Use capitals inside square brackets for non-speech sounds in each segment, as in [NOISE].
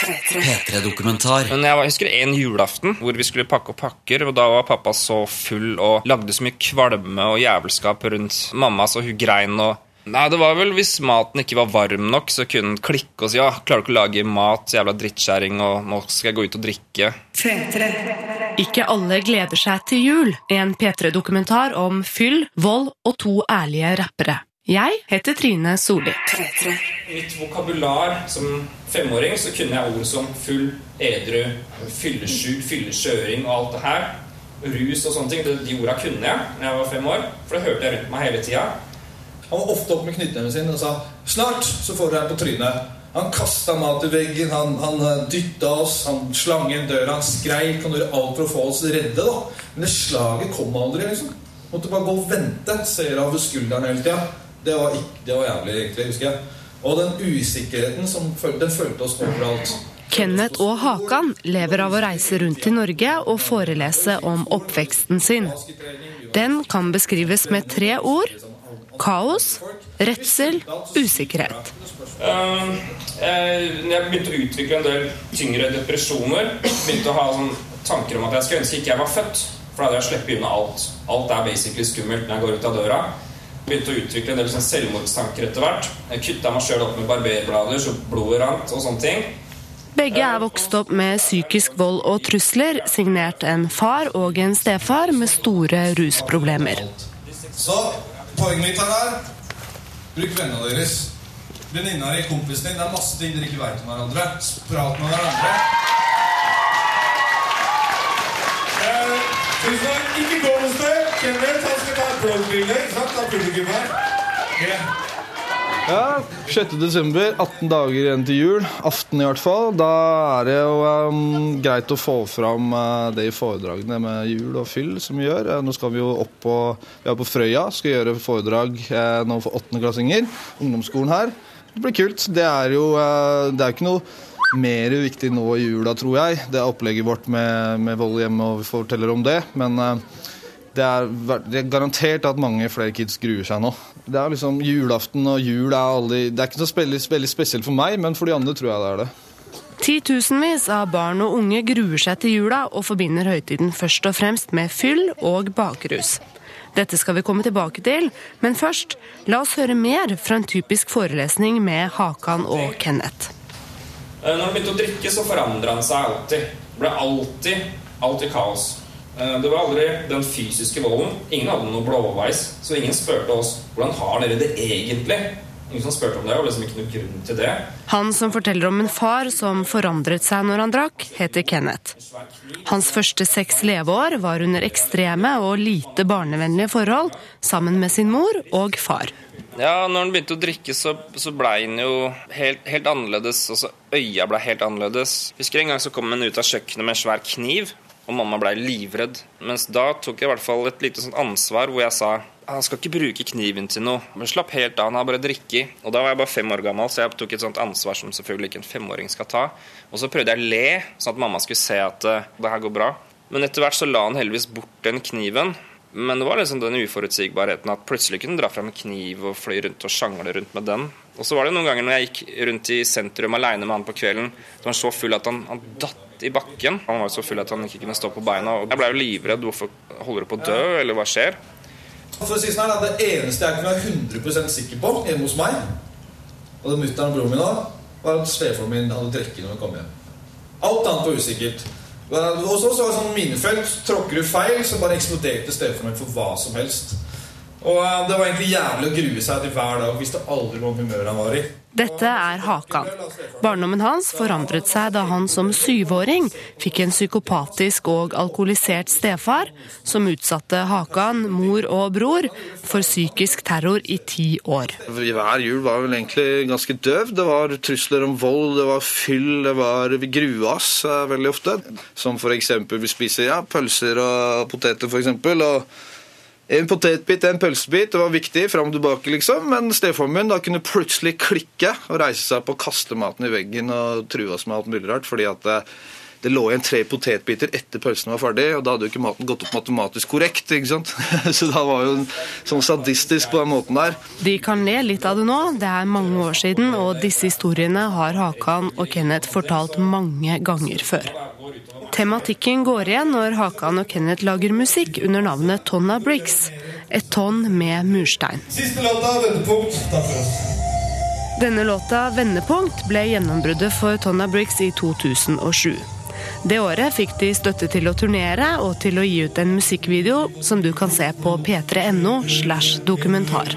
P3-dokumentar. Men jeg var- husker en julaften hvor vi skulle pakke opp pakker, og da var pappa så full og lagde så mye kvalme og jævelskap rundt mamma, så hun grein og Nei, det var vel hvis maten ikke var varm nok, så kunne han klikke og si ja, klarer du ikke å lage mat, jævla drittkjerring, og nå skal jeg gå ut og drikke. Ikke alle gleder seg til jul. En P3-dokumentar om fyll, vold og to ærlige rappere. Jeg heter Trine Solli. I mitt vokabular som femåring så kunne jeg ord som full, edru, fyllesjuk, fyllekjøring og alt det her. Rus og sånne ting. De, orda kunne jeg da jeg var fem år, for det hørte jeg rundt meg hele tida. Han var ofte opp med knyttneven sin og sa 'Snart så får du deg på trynet'. Han kasta mat i veggen, han, han dytta oss, han slang inn døra, han skreik. Han gjorde alt for å få oss redde. da Men det slaget kom aldri. liksom Måtte bare gå og vente, se det over skulderen hele tida. Det var, det var jævlig, egentlig, husker jeg. Og den usikkerheten som den fulgte oss overalt. Kenneth og Hakan lever av å reise rundt i Norge og forelese om oppveksten sin. Den kan beskrives med tre ord. Kaos, redsel, usikkerhet. Uh, jeg begynte å utvikle en del tyngre depresjoner, begynte å ha sånn tanker om at jeg skulle ønske ikke jeg var født. For da hadde jeg sluppet unna alt. Alt er basically skummelt når jeg går ut av døra. Begynte å utvikle en del sånn selvmordstanker etter hvert. Jeg kutta meg sjøl opp med barberblader så blodet rant og sånne ting. Begge er vokst opp med psykisk vold og trusler, signert en far og en stefar med store rusproblemer. Så poenget mitt her er Bruk vennene deres. Venninna di, kompisen din. Det er masse ting dere ikke veit om hverandre. Prat med hverandre. Tusen takk. Ikke gå noe sted. Kenneth han skal ta et blogg-bilde av publikum her. Ja, 6. desember, 18 dager igjen til jul. Aften i hvert fall. Da er det jo um, greit å få fram uh, det i foredragene med jul og fyll som vi gjør. Uh, nå skal vi jo opp på, vi er på Frøya, skal gjøre foredrag uh, nå for åttendeklassinger. Ungdomsskolen her. Det blir kult. Det er jo uh, det er ikke noe mer viktig nå i jula, tror jeg. Det er opplegget vårt med, med vold hjemme, og vi forteller om det. Men uh, det er, det er garantert at mange flere kids gruer seg nå. Det er liksom Julaften og jul er aldri Det er ikke noe veldig, veldig spesielt for meg, men for de andre tror jeg det er det. Titusenvis av barn og unge gruer seg til jula og forbinder høytiden først og fremst med fyll og bakrus. Dette skal vi komme tilbake til, men først, la oss høre mer fra en typisk forelesning med Hakan og Kenneth. Eh, Når han begynte å drikke, så forandra han seg alltid. Det ble alltid, alltid kaos. Eh, Det var aldri den fysiske volden. Ingen hadde noe blåveis, så ingen spurte oss hvordan har dere det egentlig. Ingen som spurte om det, og liksom ikke noe grunn til det. Han som forteller om en far som forandret seg når han drakk, heter Kenneth. Hans første seks leveår var under ekstreme og lite barnevennlige forhold sammen med sin mor og far. Ja, når han begynte å drikke, så, så blei han jo helt, helt annerledes. Altså, øya blei helt annerledes. Husker en gang så kom han ut av kjøkkenet med en svær kniv, og mamma blei livredd. Mens da tok jeg i hvert fall et lite sånt ansvar hvor jeg sa han skal ikke bruke kniven til noe. Men slapp helt av, han har bare drikket. Og da var jeg bare fem år gammel, så jeg tok et sånt ansvar som selvfølgelig ikke en femåring skal ta. Og så prøvde jeg å le, sånn at mamma skulle se at uh, det her går bra. Men etter hvert så la han heldigvis bort den kniven. Men det var liksom den uforutsigbarheten at plutselig kunne dra fram en kniv og fløy rundt og sjangle rundt med den. Og så var det noen ganger når jeg gikk rundt i sentrum aleine med han på kvelden, så var han så full at han, han datt i bakken. Han var så full at han ikke kunne stå på beina. Og jeg blei jo livredd. Hvorfor holder du på å dø, eller hva skjer? For å si sånn her, Det eneste jeg kunne være 100 sikker på hjemme hos meg, og det mutter'n og broren min da, var at svefaren min hadde drukket når han kom hjem. Alt annet var usikkert. Og så var det sånn minefelt. Tråkker du feil, så bare eksploderte stefaren for hva som helst. Og eh, det var egentlig jævlig å grue seg til hver dag. Visste aldri hvor humør han var i. Dette er Hakan. Barndommen hans forandret seg da han som syvåring fikk en psykopatisk og alkoholisert stefar som utsatte Hakan, mor og bror for psykisk terror i ti år. Hver jul var vel egentlig ganske døv. Det var trusler om vold, det var fyll, det var Vi grua oss eh, veldig ofte. Som eksempel vi spiser ja, pølser og poteter, eksempel. Og en potetbit, en pølsebit, det var viktig fram og tilbake, liksom. Men stefaren min da kunne plutselig klikke og reise seg opp og kaste maten i veggen og true oss med alt mulig rart. fordi at eh, det lå igjen tre potetbiter etter pølsen var ferdig, og da hadde jo ikke maten gått opp matematisk korrekt. ikke sant? [LAUGHS] Så da var jo sånn sadistisk på den måten der. De kan le litt av det nå, det er mange år siden, og disse historiene har Hakan og Kenneth fortalt mange ganger før. Tematikken går igjen når Hakan og Kenneth lager musikk under navnet Tonna Bricks. Et tonn med murstein. Siste låta, vendepunkt. Takk for oss. Denne låta 'Vendepunkt' ble gjennombruddet for Tonna Bricks i 2007. Det året fikk de støtte til å turnere og til å gi ut en musikkvideo som du kan se på p3.no slash dokumentar.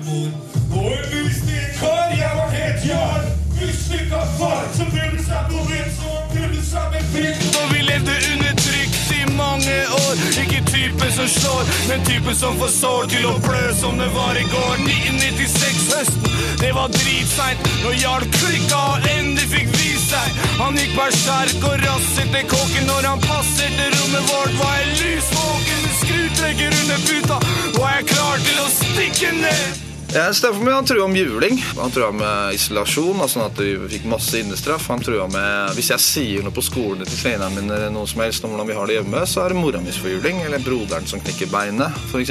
Typen som slår, men typen som får sår til å blø som det var i går. 1996-høsten, det var dritseint. Når Jarl klikka og endelig fikk vist seg. Han gikk berserk og raserte kåken når han passerte rommet vårt. Var jeg lysvåken med skrutrekker under puta, var jeg klar til å stikke ned. Ja, Steffen min han trua med juling. Han trua med isolasjon, altså sånn at vi fikk masse innestraff. Han trua med Hvis jeg sier noe på skolen til treneren min eller noe som helst om hvordan vi har det hjemme, så er det mora mi for juling, eller broderen som knekker beinet, f.eks.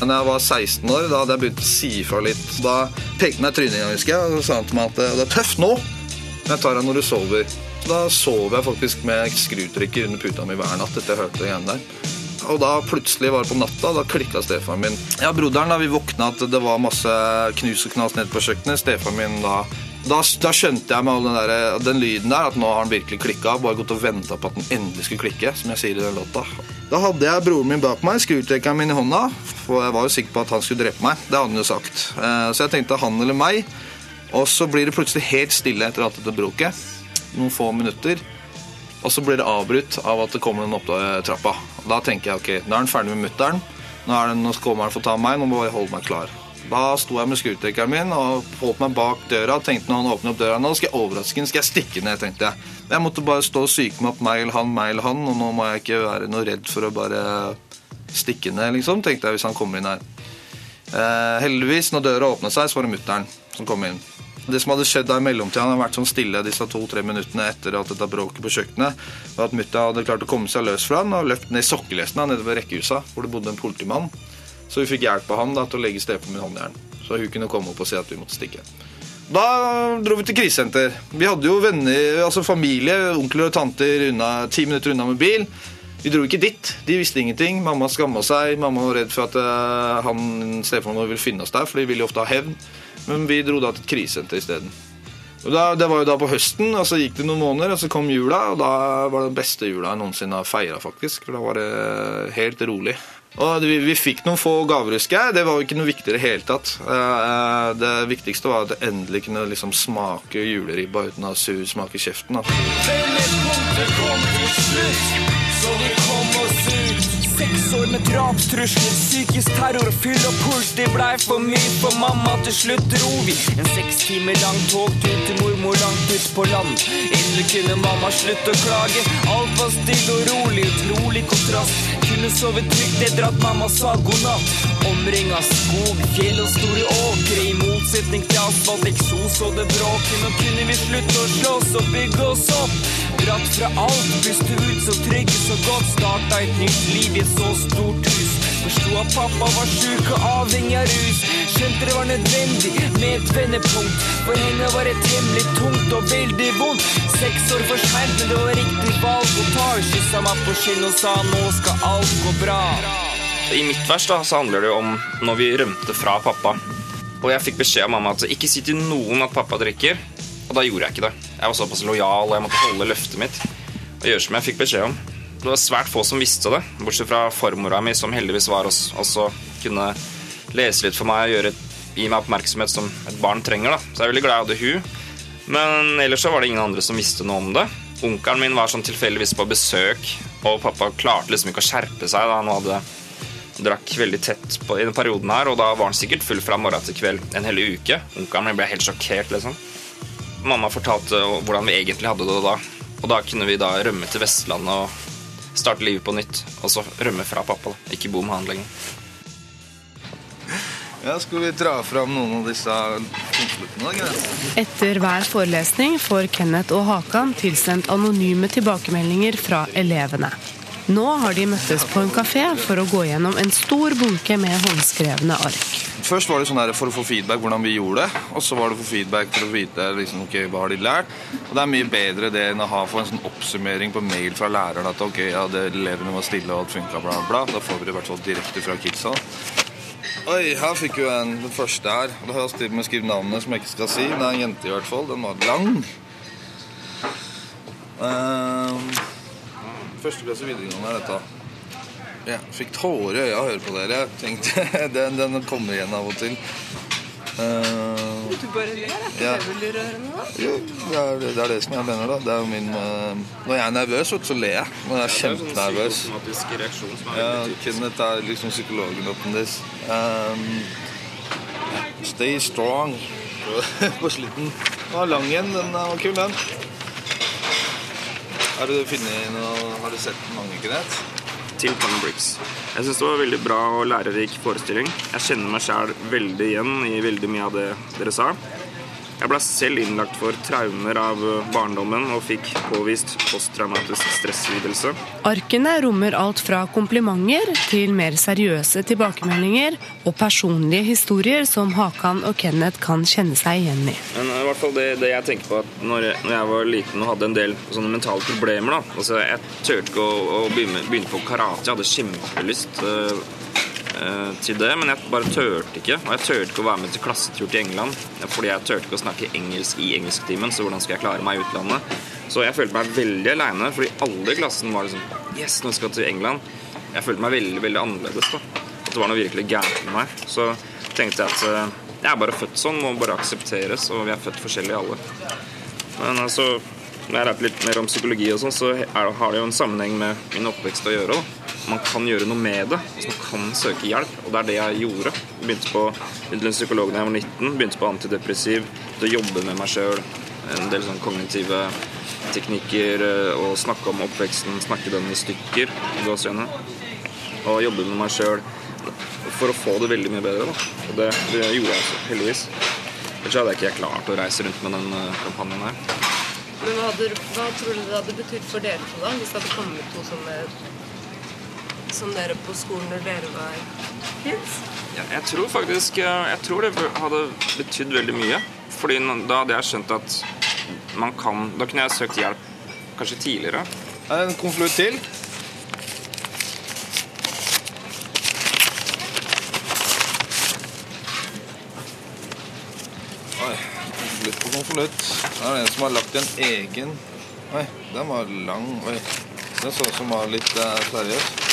Da jeg var 16 år, da hadde jeg begynt å si ifra litt. Da pekte han meg i trynet husker jeg, og sa han til meg at det er tøft nå, men jeg tar deg når du sover. Da sov jeg faktisk med skrutrekker under puta mi hver natt etter jeg hørte det igjen der. Og da plutselig var det på natta, da klikka stefaren min. Ja, broderen, da vi våkna at det var masse knus og knas nede på kjøkkenet. Stefaren min da da, da skjønte jeg med den, der, den lyden der at nå har den virkelig klikka. Bare gått og venta på at den endelig skulle klikke, som jeg sier i den låta. Da hadde jeg broren min bak meg, skrutrekkeren min i hånda. For jeg var jo sikker på at han skulle drepe meg. Det hadde han jo sagt. Eh, Så jeg tenkte han eller meg. Og så blir det plutselig helt stille etter alt dette bråket. Noen få minutter. Og så blir det avbrutt av at det kommer noen opp eh, trappa. Da tenker jeg ok, nå er han ferdig med mutter'n. Nå, nå kommer han å ta meg, nå må jeg holde meg klar. Da sto jeg med skrutrekkeren min og holdt meg bak døra. Tenkte når han åpner opp døra nå, skal jeg overraske ham, skal jeg stikke ned, tenkte jeg. Jeg måtte bare stå og psyke meg opp meg eller han, meg eller han, og nå må jeg ikke være noe redd for å bare stikke ned, liksom, tenkte jeg hvis han kommer inn her. Eh, heldigvis, når døra åpna seg, så var det mutter'n som kom inn. Det som hadde skjedd da i mellomtida, hadde vært sånn stille disse to-tre minuttene etter at dette bråket på kjøkkenet, var at mutta hadde klart å komme seg løs fra han og løpt ned i sokkelesene nede ved rekkehusa, hvor det bodde en politimann. Så vi fikk hjelp av han da, til å legge stefaren min håndjern, så hun kunne komme opp og si at vi måtte stikke. Da dro vi til krisesenter. Vi hadde jo venner, altså familie, onkler og tanter unna, ti minutter unna med bil. Vi dro ikke dit. De visste ingenting. Mamma skamma seg. Mamma var redd for at eh, han stefaren vår ville finne oss der, for de ville jo ofte ha hevn. Men vi dro da til et krisesenter isteden. Og Det var jo da på høsten, og så gikk det noen måneder, og så kom jula. Og da var det den beste jula jeg noensinne har feira, faktisk. For da var det helt rolig. Og vi, vi fikk noen få gaver, husker jeg. Det var jo ikke noe viktig i det hele tatt. Eh, eh, Det viktigste var at jeg endelig kunne liksom smake juleribba uten å ha sur smak i kjeften. Da. Vendepunktet kom til slutt, så det kom oss ut. Seks år med drapstrusler, psykisk terror og fyll og puls. Det blei for mye for mamma, til slutt dro vi. En seks timer lang togtur til mormor langt ut på land. Endelig kunne mamma slutte å klage. Alt var stille og rolig, utrolig kontrast. Kunne sove trygt etter at mamma sa god natt. Omring av skog, fjell og store åkre. I motsetning til asfalt, eksos og det bråket. Nå kunne vi slutte å slåss og bygge oss opp. Dratt fra alt, puste ut så trygge så godt. Starta et nytt liv i et så stort hus. Forsto at pappa var sjuk og avhengig av rus. Skjønte det var nødvendig med et vendepunkt. For henne var det temmelig tungt og veldig vondt. Seks år for seint, men det var riktig valg å ta. Kyssa meg på kinnet og sa nå skal alt gå bra. I mitt vers da, så handler det om når vi rømte fra pappa. Og jeg fikk beskjed av mamma at ikke si til noen at pappa drikker. Og da gjorde jeg ikke det. Jeg var såpass lojal, og jeg måtte holde løftet mitt. Og gjøre som jeg fikk beskjed om. Det var svært få som visste det, bortsett fra farmora mi, som heldigvis var oss og kunne lese litt for meg og gjøre, gi meg oppmerksomhet som et barn trenger. da. Så jeg er veldig glad jeg hadde hun. Men ellers så var det ingen andre som visste noe om det. Onkelen min var sånn tilfeldigvis på besøk, og pappa klarte liksom ikke å skjerpe seg da han hadde drakk veldig tett på, i den perioden her, og da var han sikkert full fra morgen til kveld en hel uke. Onkelen min ble helt sjokkert, liksom. Mamma fortalte hvordan vi egentlig hadde det da, og da kunne vi da rømme til Vestlandet og starte livet på nytt, og så rømme fra pappa, da. Ikke bo med han lenger. Ja, Skal vi dra fram noen av disse konvoluttene? Etter hver forelesning får Kenneth og Hakan tilsendt anonyme tilbakemeldinger fra elevene. Nå har de møttes på en kafé for å gå gjennom en stor bunke med håndskrevne ark. Først var det sånn for å få feedback hvordan vi gjorde det. Og så var det for feedback for å vite liksom, okay, hva har de lært. Og det er mye bedre det enn å ha få en sånn oppsummering på mail fra læreren at ok, ja, det, elevene var stille og alt funka, bla, bla. Da får vi det i hvert fall direkte fra kidsa. Oi, her fikk vi en, den første her. Da har jeg med å skrive navnet som jeg ikke skal si. Det er en jente i hvert fall. Den var lang. Um, første klasse videregående er dette. Jeg fikk tårer i øya av å høre på dere. Tenkte, [LAUGHS] den, den kommer igjen av og til. Uh, Du bare ler, er Ja. det rørende? jo, det er, det er det som jeg mener, da. Det er jo min uh, Når jeg er nervøs, så ler jeg. Når jeg er kjempenervøs. psykosomatisk reaksjon som er Ja. Kenneth er liksom psykologen up this. Um, stay strong. [LAUGHS] på slutten. Den var lang en. Den var kul, den. Har du noe Har du sett mange, Kenneth? til Palm. Jeg syns det var veldig bra og lærerik forestilling. Jeg kjenner meg sjæl veldig igjen i veldig mye av det dere sa. Jeg ble selv innlagt for traumer av barndommen og fikk påvist posttraumatisk stresslidelse. Arkene rommer alt fra komplimenter til mer seriøse tilbakemeldinger og personlige historier som Hakan og Kenneth kan kjenne seg igjen i. Men i hvert fall det, det jeg tenker på at når jeg, når jeg var liten og hadde en del sånne mentale problemer da, altså Jeg turte ikke å, å begynne, begynne på karate. Jeg hadde kjempelyst øh, til det, men jeg bare turte ikke. Og jeg turte ikke å være med til klassetur til England fordi jeg turte ikke å snakke engelsk i engelsktimen. Så hvordan skal jeg klare meg i utlandet? Så jeg følte meg veldig aleine, fordi alle i klassen var liksom Yes, nå skal jeg til England. Jeg følte meg veldig, veldig annerledes. da At det var noe virkelig gærent med meg. Så tenkte jeg at øh, jeg er bare født sånn, må bare aksepteres, og vi er født forskjellige alle. Men altså, når jeg lærte litt mer om psykologi, og sånn, så har det jo en sammenheng med min oppvekst å gjøre. Da. Man kan gjøre noe med det. Altså, man kan søke hjelp, og det er det jeg gjorde. På begynte en psykolog da jeg var 19, begynte på antidepressiv, begynte å jobbe med meg sjøl. En del sånn kognitive teknikker, eh, og snakke om oppveksten, snakke den i stykker. i. Og jobbe med meg sjøl for å få det veldig mye bedre. Da. Og det, det gjorde jeg også, heldigvis. Ellers hadde jeg ikke klart å reise rundt med den eh, kampanjen her. Men hva, hadde, hva tror du det hadde betydd for dere to da, hvis det hadde kommet to sånne som dere på skolen når dere var kids? Ja, jeg tror faktisk eh, Jeg tror det hadde betydd veldig mye. Fordi da hadde jeg skjønt at man kan Da kunne jeg søkt hjelp kanskje tidligere. Er det en konvolutt til? Oi, konvolutt på konvolutt. Det er en som har lagt en egen Oi, den var lang. Oi, den så ut som var litt eh, seriøs.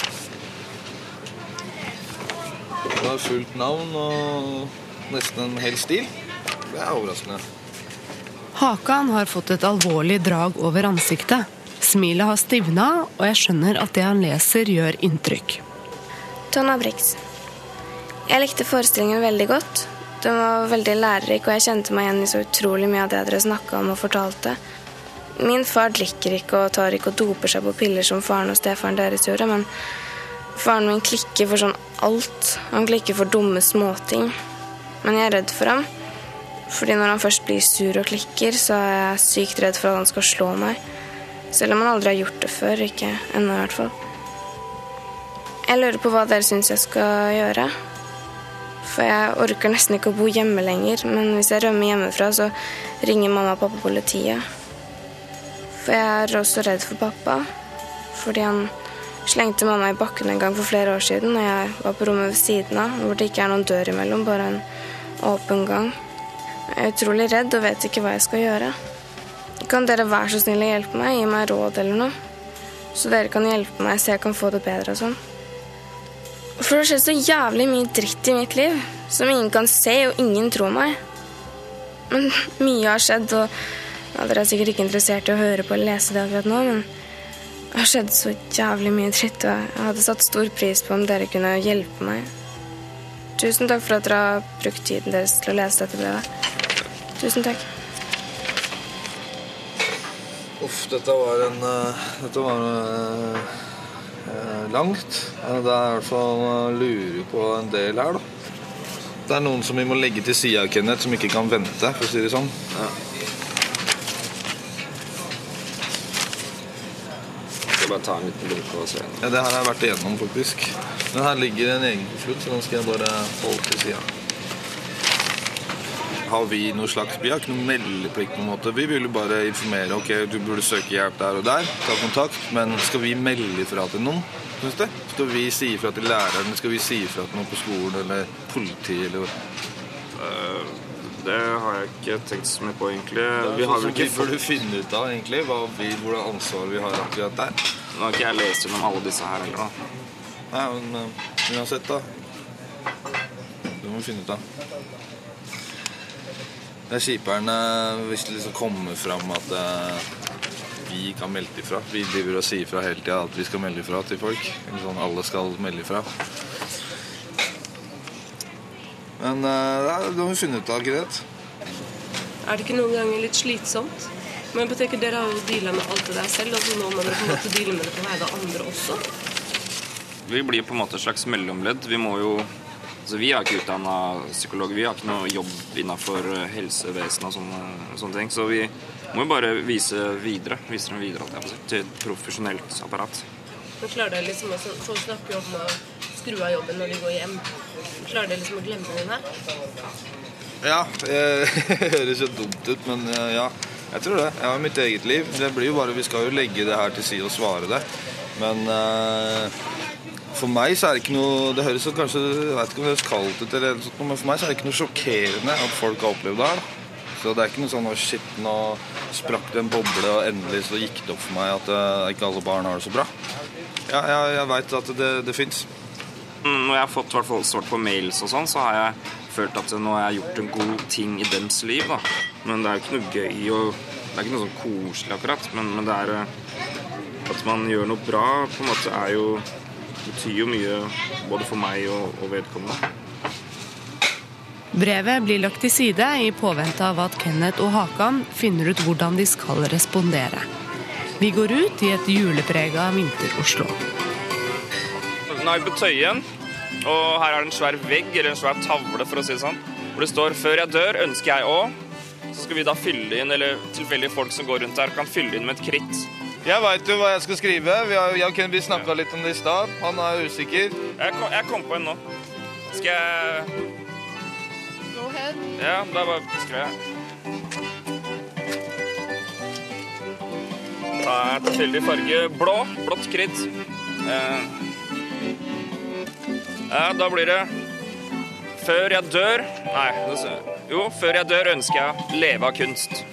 Det har fullt navn og nesten en hel stil. Det er overraskende. Hakan har fått et alvorlig drag over ansiktet. Smilet har stivna, og jeg skjønner at det han leser, gjør inntrykk. Tonna Brix. Jeg likte forestillingen veldig godt. Den var veldig lærerik, og jeg kjente meg igjen i så utrolig mye av det dere snakka om og fortalte. Min far drikker ikke og tar ikke og doper seg på piller som faren og stefaren deres gjorde, men faren min klikker for sånn alt. Han klikker for dumme småting. Men jeg er redd for ham. Fordi når han først blir sur og klikker, så er jeg sykt redd for at han skal slå meg. Selv om han aldri har gjort det før. Ikke ennå, i hvert fall. Jeg lurer på hva dere syns jeg skal gjøre. For jeg orker nesten ikke å bo hjemme lenger. Men hvis jeg rømmer hjemmefra, så ringer mamma og pappa politiet. For jeg er også redd for pappa. Fordi han slengte mamma i bakken en gang for flere år siden, og jeg var på rommet ved siden av, hvor det ikke er noen dør imellom, bare en åpen gang. Jeg er utrolig redd og vet ikke hva jeg skal gjøre. Kan dere være så snill å hjelpe meg? Gi meg råd eller noe? Så dere kan hjelpe meg så jeg kan få det bedre og sånn. For det skjedd så jævlig mye dritt i mitt liv som ingen kan se, og ingen tror meg. Men mye har skjedd, og ja, dere er sikkert ikke interessert i å høre på eller lese det akkurat nå, men det har skjedd så jævlig mye dritt, og jeg hadde satt stor pris på om dere kunne hjelpe meg. Tusen takk for at dere har brukt tiden deres til å lese dette brevet. Tusen takk. Uff, dette var en uh, Dette var uh, eh, langt. Det er i hvert fall å lurer på en del her, da. det er noen som vi må legge til sida, Kenneth, som ikke kan vente, for å si det sånn. Skal bare ta en liten blunk og se. Ja, Det her har jeg vært igjennom, faktisk. Men her ligger en egen konvolutt, så den skal jeg bare holde til sida. Har vi noe slags Vi har ikke noe meldeplikt. på en måte. Vi vil jo bare informere. Ok, du burde søke hjelp der og der. Ta kontakt. Men skal vi melde ifra til noen? Synes du? Skal vi si ifra til læreren? Skal vi si ifra til noen på skolen eller politiet? Eller Det har jeg ikke tenkt så mye på, egentlig. Vi har vel ikke burde finne ut av egentlig hva vi, hvordan ansvar vi har akkurat der. Nå har ikke jeg lest gjennom alle disse her heller, da. Nei, men uh, uansett, da. Det må vi finne ut av. Det er kjipere hvis det liksom kommer fram at eh, vi kan melde ifra. Vi driver og sier fra hele tida at vi skal melde ifra til folk. Sånn, alle skal melde ifra. Men uh, det har vi funnet ut av, greit. Er det ikke noen ganger litt slitsomt? Men jeg tenker, Dere har jo deala med alt det der selv, og så nå må dere på en måte deale med det på vegne av andre også. Vi blir på en måte et slags mellomledd. Vi må jo altså Vi er ikke utdanna psykologer. Vi har ikke noe jobb innafor helsevesenet og sånne, sånne ting. Så vi må jo bare vise videre. Vise dem videre til et profesjonelt apparat. Men klarer dere liksom å snakke om å skru av jobben når du går hjem. Klarer du liksom å glemme den her? Ja, [LAUGHS] det høres jo dumt ut, men eh, ja. Jeg tror det. Jeg har mitt eget liv. Det blir jo bare, Vi skal jo legge det her til side og svare det. Men uh, for meg så er det ikke noe Det høres jo kanskje jeg vet ikke om det høres kaldt ut, eller noe sånt, men for meg så er det ikke noe sjokkerende at folk har opplevd det her. Så det er ikke noe sånn å shit, nå sprakk det en boble, og endelig så gikk det opp for meg at uh, ikke alle barn har det så bra. Ja, jeg, jeg veit at det, det fins. Mm, Når jeg har fått hvert svart på mails og sånn, så har jeg følt at nå har jeg gjort en god ting i dems liv, da. Men det er jo ikke noe gøy og Det er ikke noe sånn koselig akkurat, men, men det er eh, At man gjør noe bra, på en måte er jo betyr jo mye både for meg og, og vedkommende. Brevet blir lagt til side i påvente av at Kenneth og Hakan finner ut hvordan de skal respondere. Vi går ut i et juleprega vinter-Oslo. Nå er på Tøyen, og her er det en svær vegg, eller en svær tavle, for å si det sånn, hvor det står 'Før jeg dør, ønsker jeg òg'. Så skal vi da fylle inn, eller tilfeldige folk som går rundt her, kan fylle inn med et kritt. Jeg veit jo hva jeg skal skrive. Vi har, jeg kunne, vi snakka litt om det i stad. Han er usikker. Jeg kom, jeg kom på en nå. Skal jeg Go ahead. Ja, da bare skriver jeg. Da er tilfeldig farge blå. Blått kritt. Eh, ja, da blir det Før jeg dør Nei, jo, før jeg dør ønsker jeg å leve av kunst.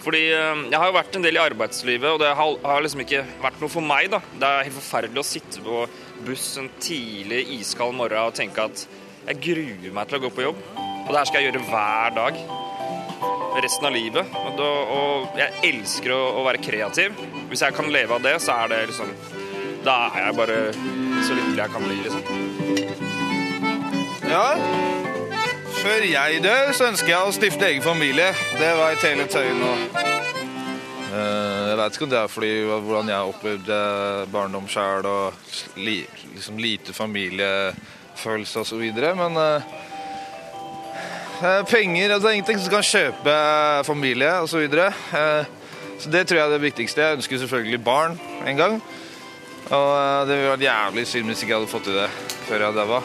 Fordi eh, jeg har jo vært en del i arbeidslivet, og det har, liksom ikke vært noe for meg. da. Det er helt forferdelig å sitte på buss en tidlig, iskald morgen og tenke at jeg gruer meg til å gå på jobb. Og det her skal jeg gjøre hver dag. Resten av livet. Og, jeg elsker å være kreativ. Hvis jeg kan leve av det, så er det liksom Da er jeg bare så lykkelig jeg kan bli, liksom. Ja. Før jeg dør, så ønsker jeg å stifte egen familie. Det veit hele Tøyen nå. Eh, Jeg vet ikke om det er fordi hvordan jeg opplevde barndom sjæl og li, liksom lite familiefølelse osv., men uh, eh, penger altså Ingenting som kan kjøpe familie osv. Så, videre. uh, så det tror jeg er det viktigste. Jeg ønsker selvfølgelig barn en gang. Og eh, det ville vært jævlig synd hvis ikke jeg hadde fått til det før jeg daua.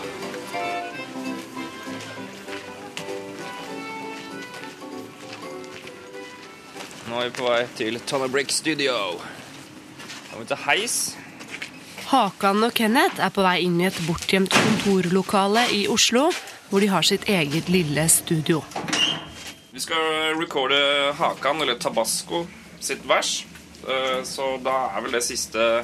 Nå er vi på vei til Tonnebrick Studio. Da er vi til heis. Hakan og Kenneth er på vei inn i et bortgjemt kontorlokale i Oslo, hvor de har sitt eget lille studio. Vi skal recorde Hakan, eller Tabasco, sitt vers. Eh, Så da er vel det siste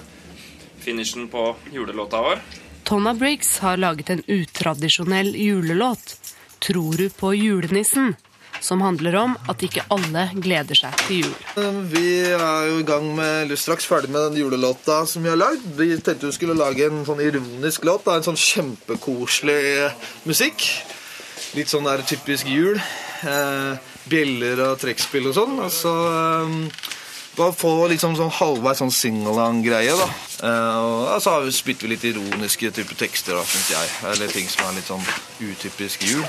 finishen på julelåta vår. Tonna Briggs har laget en utradisjonell julelåt, 'Tror du på julenissen', som handler om at ikke alle gleder seg til jul. Vi er jo i gang med, eller straks ferdig med den julelåta som vi har lagd. Vi tenkte vi skulle lage en sånn ironisk låt. En sånn kjempekoselig musikk. Litt sånn der typisk jul. Eh, bjeller og trekkspill og sånn. Og så Bare få liksom sånn halvveis sånn singalang-greie, da. Uh, og så har vi spytter vi litt ironiske typer tekster, da, syns jeg. Eller ting som er litt sånn utypisk jul.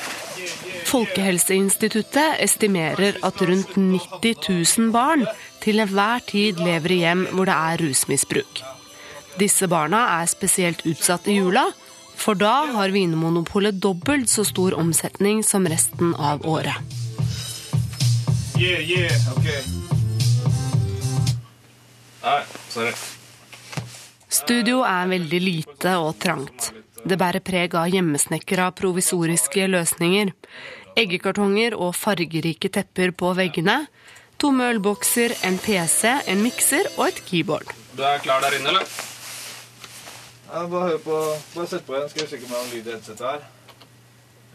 Folkehelseinstituttet estimerer at rundt 90 000 barn til enhver tid lever i hjem hvor det er rusmisbruk. Disse barna er spesielt utsatt i jula, for da har Vinmonopolet dobbelt så stor omsetning som resten av året. Yeah, yeah, ok. Nei, sorry. Studio er veldig lite og trangt. Det bærer preg av hjemmesnekra provisoriske løsninger. Eggekartonger og fargerike tepper på veggene. Tomme ølbokser, en PC, en mikser og et keyboard. Du er klar der inne, eller? Ja, bare hør på Bare sett på igjen. Skal vi sjekke om det er noe lyd i headsetet her.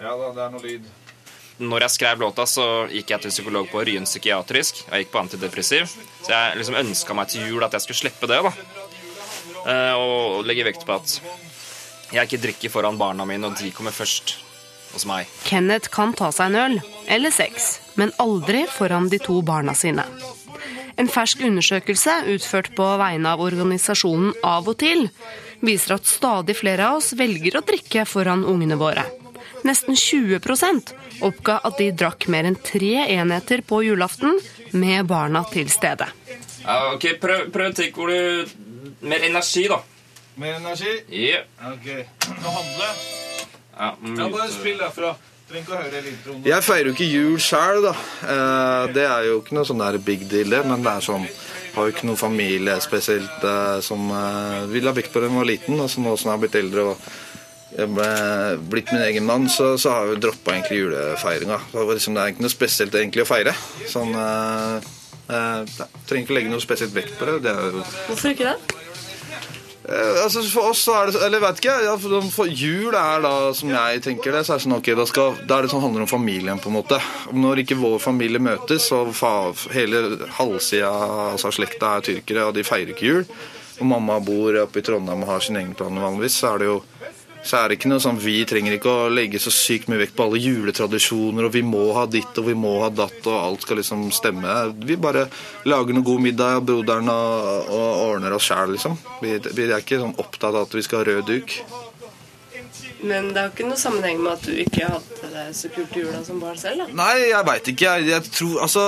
Ja da, det er noe lyd. Når jeg skrev låta, så gikk jeg til psykolog på Ryen psykiatrisk. Jeg gikk på antidepressiv. Så jeg liksom ønska meg til jul at jeg skulle slippe det. da. Eh, Og legge vekt på at jeg ikke drikker foran barna mine, og de kommer først hos meg. Kenneth kan ta seg en øl, eller seks, men aldri foran de to barna sine. En fersk undersøkelse utført på vegne av organisasjonen Av og til viser at stadig flere av oss velger å drikke foran ungene våre. Nesten 20% oppga at de drakk mer enn tre enheter på julaften med barna til stede. Ja, ok, Prøv, prøv et tikk Mer energi, da. Mer energi? Yeah. Ok. Nå handle. Ja. Ja, bare spill derfra. Jeg feirer jo ikke jul sjøl, da. Eh, det er jo ikke noe sånn der big deal, det. Men det er sånn Har jo ikke noen familie spesielt eh, som eh, ville ha vekt på da jeg var liten. Og så nå som jeg har blitt eldre og jeg ble, blitt min egen mann, så, så har jeg jo droppa egentlig julefeiringa. Liksom, det er ikke noe spesielt egentlig å feire. Sånn eh, eh, Trenger ikke å legge noe spesielt vekt på det. det jo Hvorfor ikke det? Eh, altså For oss så er det Eller vet ikke ja, for, for Jul er da, som jeg tenker det, så er det sånn ok, da, skal, da er det sånn handler om familien, på en måte. Når ikke vår familie møtes, og fa, hele halvsida altså slekta er tyrkere, og de feirer ikke jul, og mamma bor oppe i Trondheim og har sin egen plan vanligvis, så er det jo så er det ikke noe sånn, Vi trenger ikke å legge så sykt mye vekt på alle juletradisjoner, og vi må ha ditt og vi må ha datt, og alt skal liksom stemme. Vi bare lager noe god middag, broderen, og, og ordner oss sjæl, liksom. Vi, vi er ikke sånn opptatt av at vi skal ha rød duk. Men det har ikke noe sammenheng med at du ikke hadde det så kult i jula som barn selv, da? Nei, jeg veit ikke. Jeg, jeg tror Altså,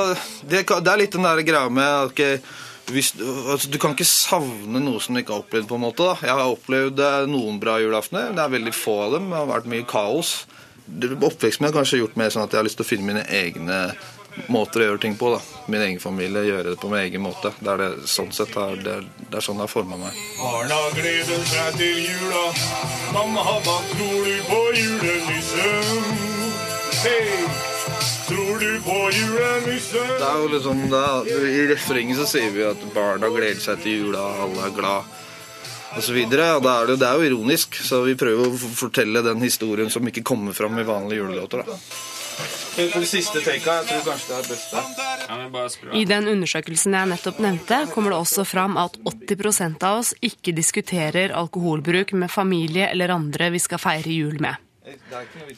det, det er litt den der greia med at ok, hvis, altså, Du kan ikke savne noe som du ikke har opplevd. på en måte da. Jeg har opplevd eh, noen bra julaftener. Det er veldig få av dem. Det har vært mye kaos. Det- Oppveksten min har kanskje gjort mer sånn at jeg har lyst til å finne mine egne måter å gjøre ting på. da. Min egen familie, gjøre det på min egen måte. Det er det, sånn sett, er det, det er sånn det har forma meg. Barna gleder seg til jula. Mamma har Tror du på julenissen? Hei! Tror du på julenissen? Det er jo liksom, det er, I refrenget så sier vi at barna gleder seg til jula, alle er glad og så videre. Og er det, jo- det er jo ironisk, så vi prøver å fortelle den historien som ikke kommer fram i vanlige julelåter. da. Siste jeg tror kanskje det er best. I den undersøkelsen jeg nettopp nevnte, kommer det også fram at 80% av oss ikke diskuterer alkoholbruk med familie eller andre vi skal feire jul med.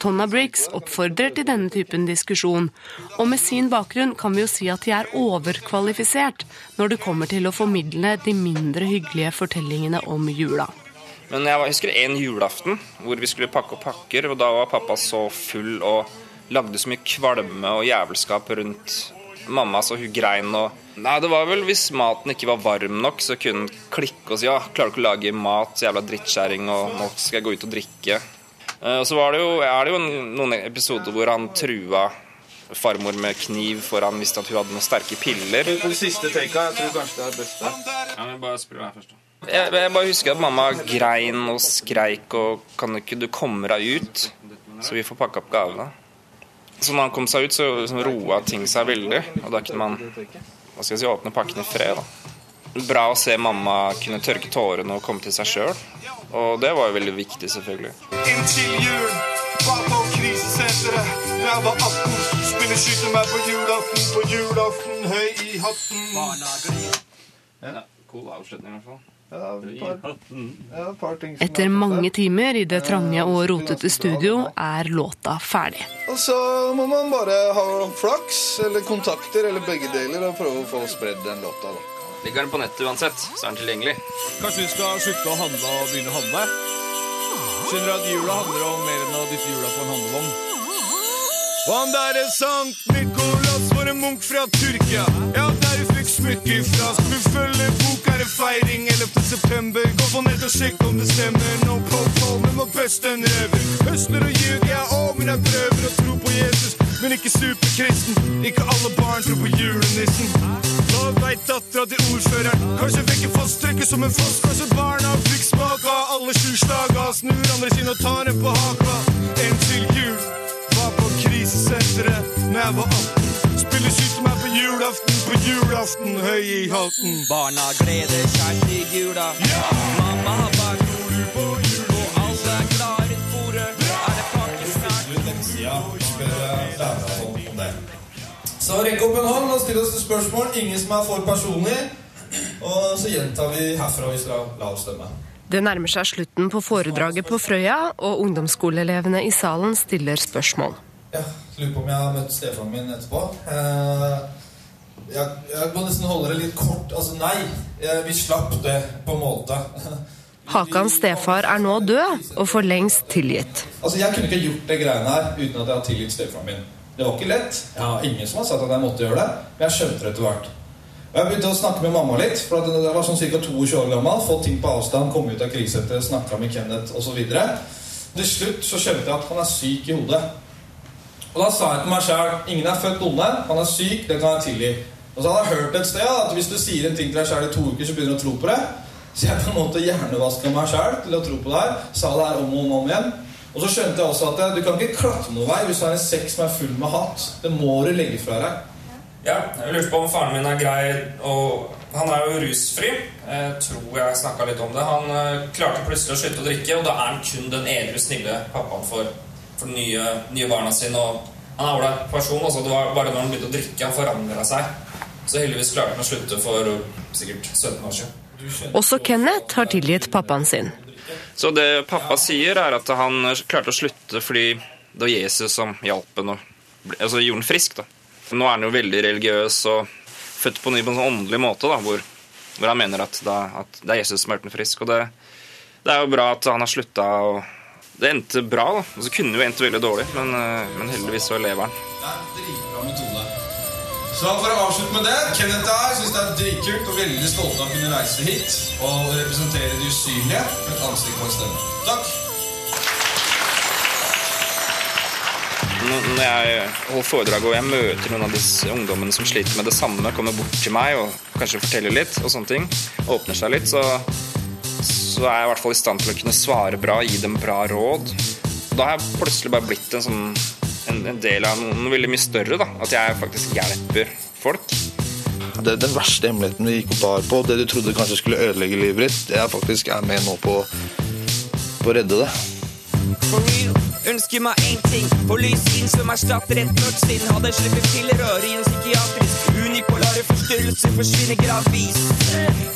Tonna Briggs oppfordrer til denne typen diskusjon, og med sin bakgrunn kan vi jo si at de er overkvalifisert når det kommer til å formidle de mindre hyggelige fortellingene om jula. Men jeg husker en julaften hvor vi skulle pakke opp pakker, og da var pappa så full og lagde så mye kvalme og jævelskap rundt mamma, så hun grein og Nei, det var vel hvis maten ikke var varm nok, så kunne hun klikke og si ja, klarer du ikke å lage mat, så jævla drittkjerring, og nå skal jeg gå ut og drikke. Eh, Og så var det jo, er det jo noen episoder hvor han trua farmor med kniv for han visste at hun hadde noen sterke piller. Det siste taka, jeg tror kanskje det er best Ja, men bare spør meg først jeg, jeg bare husker at mamma grein og skreik og Kan ikke du komme deg ut? Så vi får pakke opp gavene. Så når han kom seg ut, så så roa ting seg veldig. Og da kunne man hva skal jeg si, åpne pakken i fred. da. Bra å se mamma kunne tørke tårene og komme til seg sjøl. Og det var jo veldig viktig, selvfølgelig. Inntil jul var på krisesenteret. Jeg var 18, spiller skytemeg på julaften, på julaften, høy i hatten. Ja, cool avslutning, i hvert fall. Etter mange timer i det trange og rotete studio er låta ferdig. Og så må man bare ha flaks eller kontakter eller begge deler og prøve å få spredd den låta. da. Ligger den på nettet uansett, så er den tilgjengelig. Kanskje vi skal slutte å handle og begynne å handle? Skjønner du at jula handler om mer enn å dytte jula på en handlevogn? Om det er Sankt Nikolas var en munk fra Tyrkia? Ja, der fikk smykke følge bok, er det feiring 11. september. Gå på nett og sjekk om det stemmer. No po-po, men må beste en røver. Høsler og ljuger, jeg òg, men jeg prøver å tro på Jesus. Men ikke superkristen. Ikke alle barn tror på julenissen. Hva veit dattera til ordføreren? Kanskje vekke fosstrekket som en foss. Kanskje barna fikk smak av alle sju. Snur andre sine og tar en på haka. En til jul. Var på krisesenteret når jeg var 18. Spiller skyter meg på julaften, på julaften, høy i halten. Barna gleder seg til jula. Mamma har bakt Så rekk opp en hånd og still oss spørsmål. Ingen som er for personlig. Og så gjentar vi herfra hvis dere la oss stemme. Det nærmer seg slutten på foredraget på Frøya, og ungdomsskoleelevene i salen stiller spørsmål. Ja, Lurer på om jeg har møtt stefaren min etterpå. Eh, jeg, jeg må nesten holde det litt kort. Altså, nei. Jeg, vi slapp det på en måte. Hakans stefar er nå død, og for lengst tilgitt. Altså, Jeg kunne ikke gjort det greiene her uten at jeg har tilgitt stefaren min. Det var ikke lett. Jeg har ingen som har sagt at jeg måtte gjøre det, men jeg skjønte det etter hvert. Og Jeg begynte å snakke med mamma litt, for jeg var sånn ca. 22 år gammel. Fått ting på avstand, kom ut av krisesenteret, snakka med Kenneth osv. Til slutt så skjønte jeg at han er syk i hodet. Og da sa jeg til meg sjæl ingen er født onde, han er syk, det kan jeg tilgi. Og så hadde jeg hørt et sted at hvis du sier en ting til deg sjæl i to uker, så begynner du å tro på det. Så jeg på en måte hjernevaska meg sjæl til å tro på det her. Sa det her om og om, igjen. Og så skjønte jeg også at du kan ikke klatre noen vei hvis du har en sekk som er full med hat. Det må du legge fra deg. Ja, jeg lurte på om faren min er grei og Han er jo rusfri. Jeg tror jeg snakka litt om det. Han eh, klarte plutselig å slutte å drikke, og da er han kun den edru, snille pappaen for, for de nye, nye barna sine. Og han er ålreit person. Også. Det var bare når han begynte å drikke, han forandra seg. Så heldigvis klarte han å slutte for sikkert 17 år siden. Også Kenneth har tilgitt pappaen sin. Så det pappa sier, er at han klarte å slutte fordi det var Jesus som hjalp henne altså, gjorde han frisk. da. Nå er han jo veldig religiøs og født på ny på en sånn åndelig måte, da, hvor, hvor han mener at, det, at det er Jesus som har gjort ham frisk. Og det, det er jo bra at han har slutta. Det endte bra. da. Og så kunne det jo endt veldig dårlig, men, eh, men heldigvis så lever han. Det er en dritbra metode. Så for å avslutte med det Kenneth og jeg syns det er dritkult og veldig stolte av å kunne reise hit og representere det usynlige med et ansikt og en stemme. Takk. Når jeg holder foredrag og jeg møter noen av disse ungdommene som sliter med det samme, kommer bort til meg og kanskje forteller litt, og sånne ting, åpner seg litt, så, så er jeg i hvert fall i stand til å kunne svare bra, gi dem bra råd. Da har jeg plutselig bare blitt en, sånn, en, en del av noe, noe veldig mye større. Da. At jeg faktisk hjelper folk. Det, den verste hemmeligheten du gikk og bar på, det du trodde kanskje skulle ødelegge livet ditt, det er faktisk er med nå på, på å redde det. For real Ønsker meg én ting Få lys inn som erstatter et mørkt sinn Hadde sluppet pillerør i en psykiatrisk Unipolare forstyrrelser forsvinner gradvis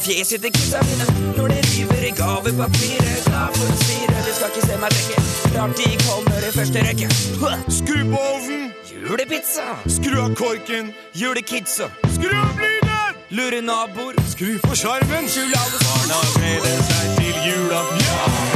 Fjeset til kidsa mine Når det river i gavepapiret Glad for å styre Du skal ikke se meg rekke Rart de kommer i første rekke Skru på ovnen! Julepizza Skru av korken! Julekidsa Skru av lyden! Lure naboer Skru på skjermen! Skjul alle Barna gleder seg til jula. Ja!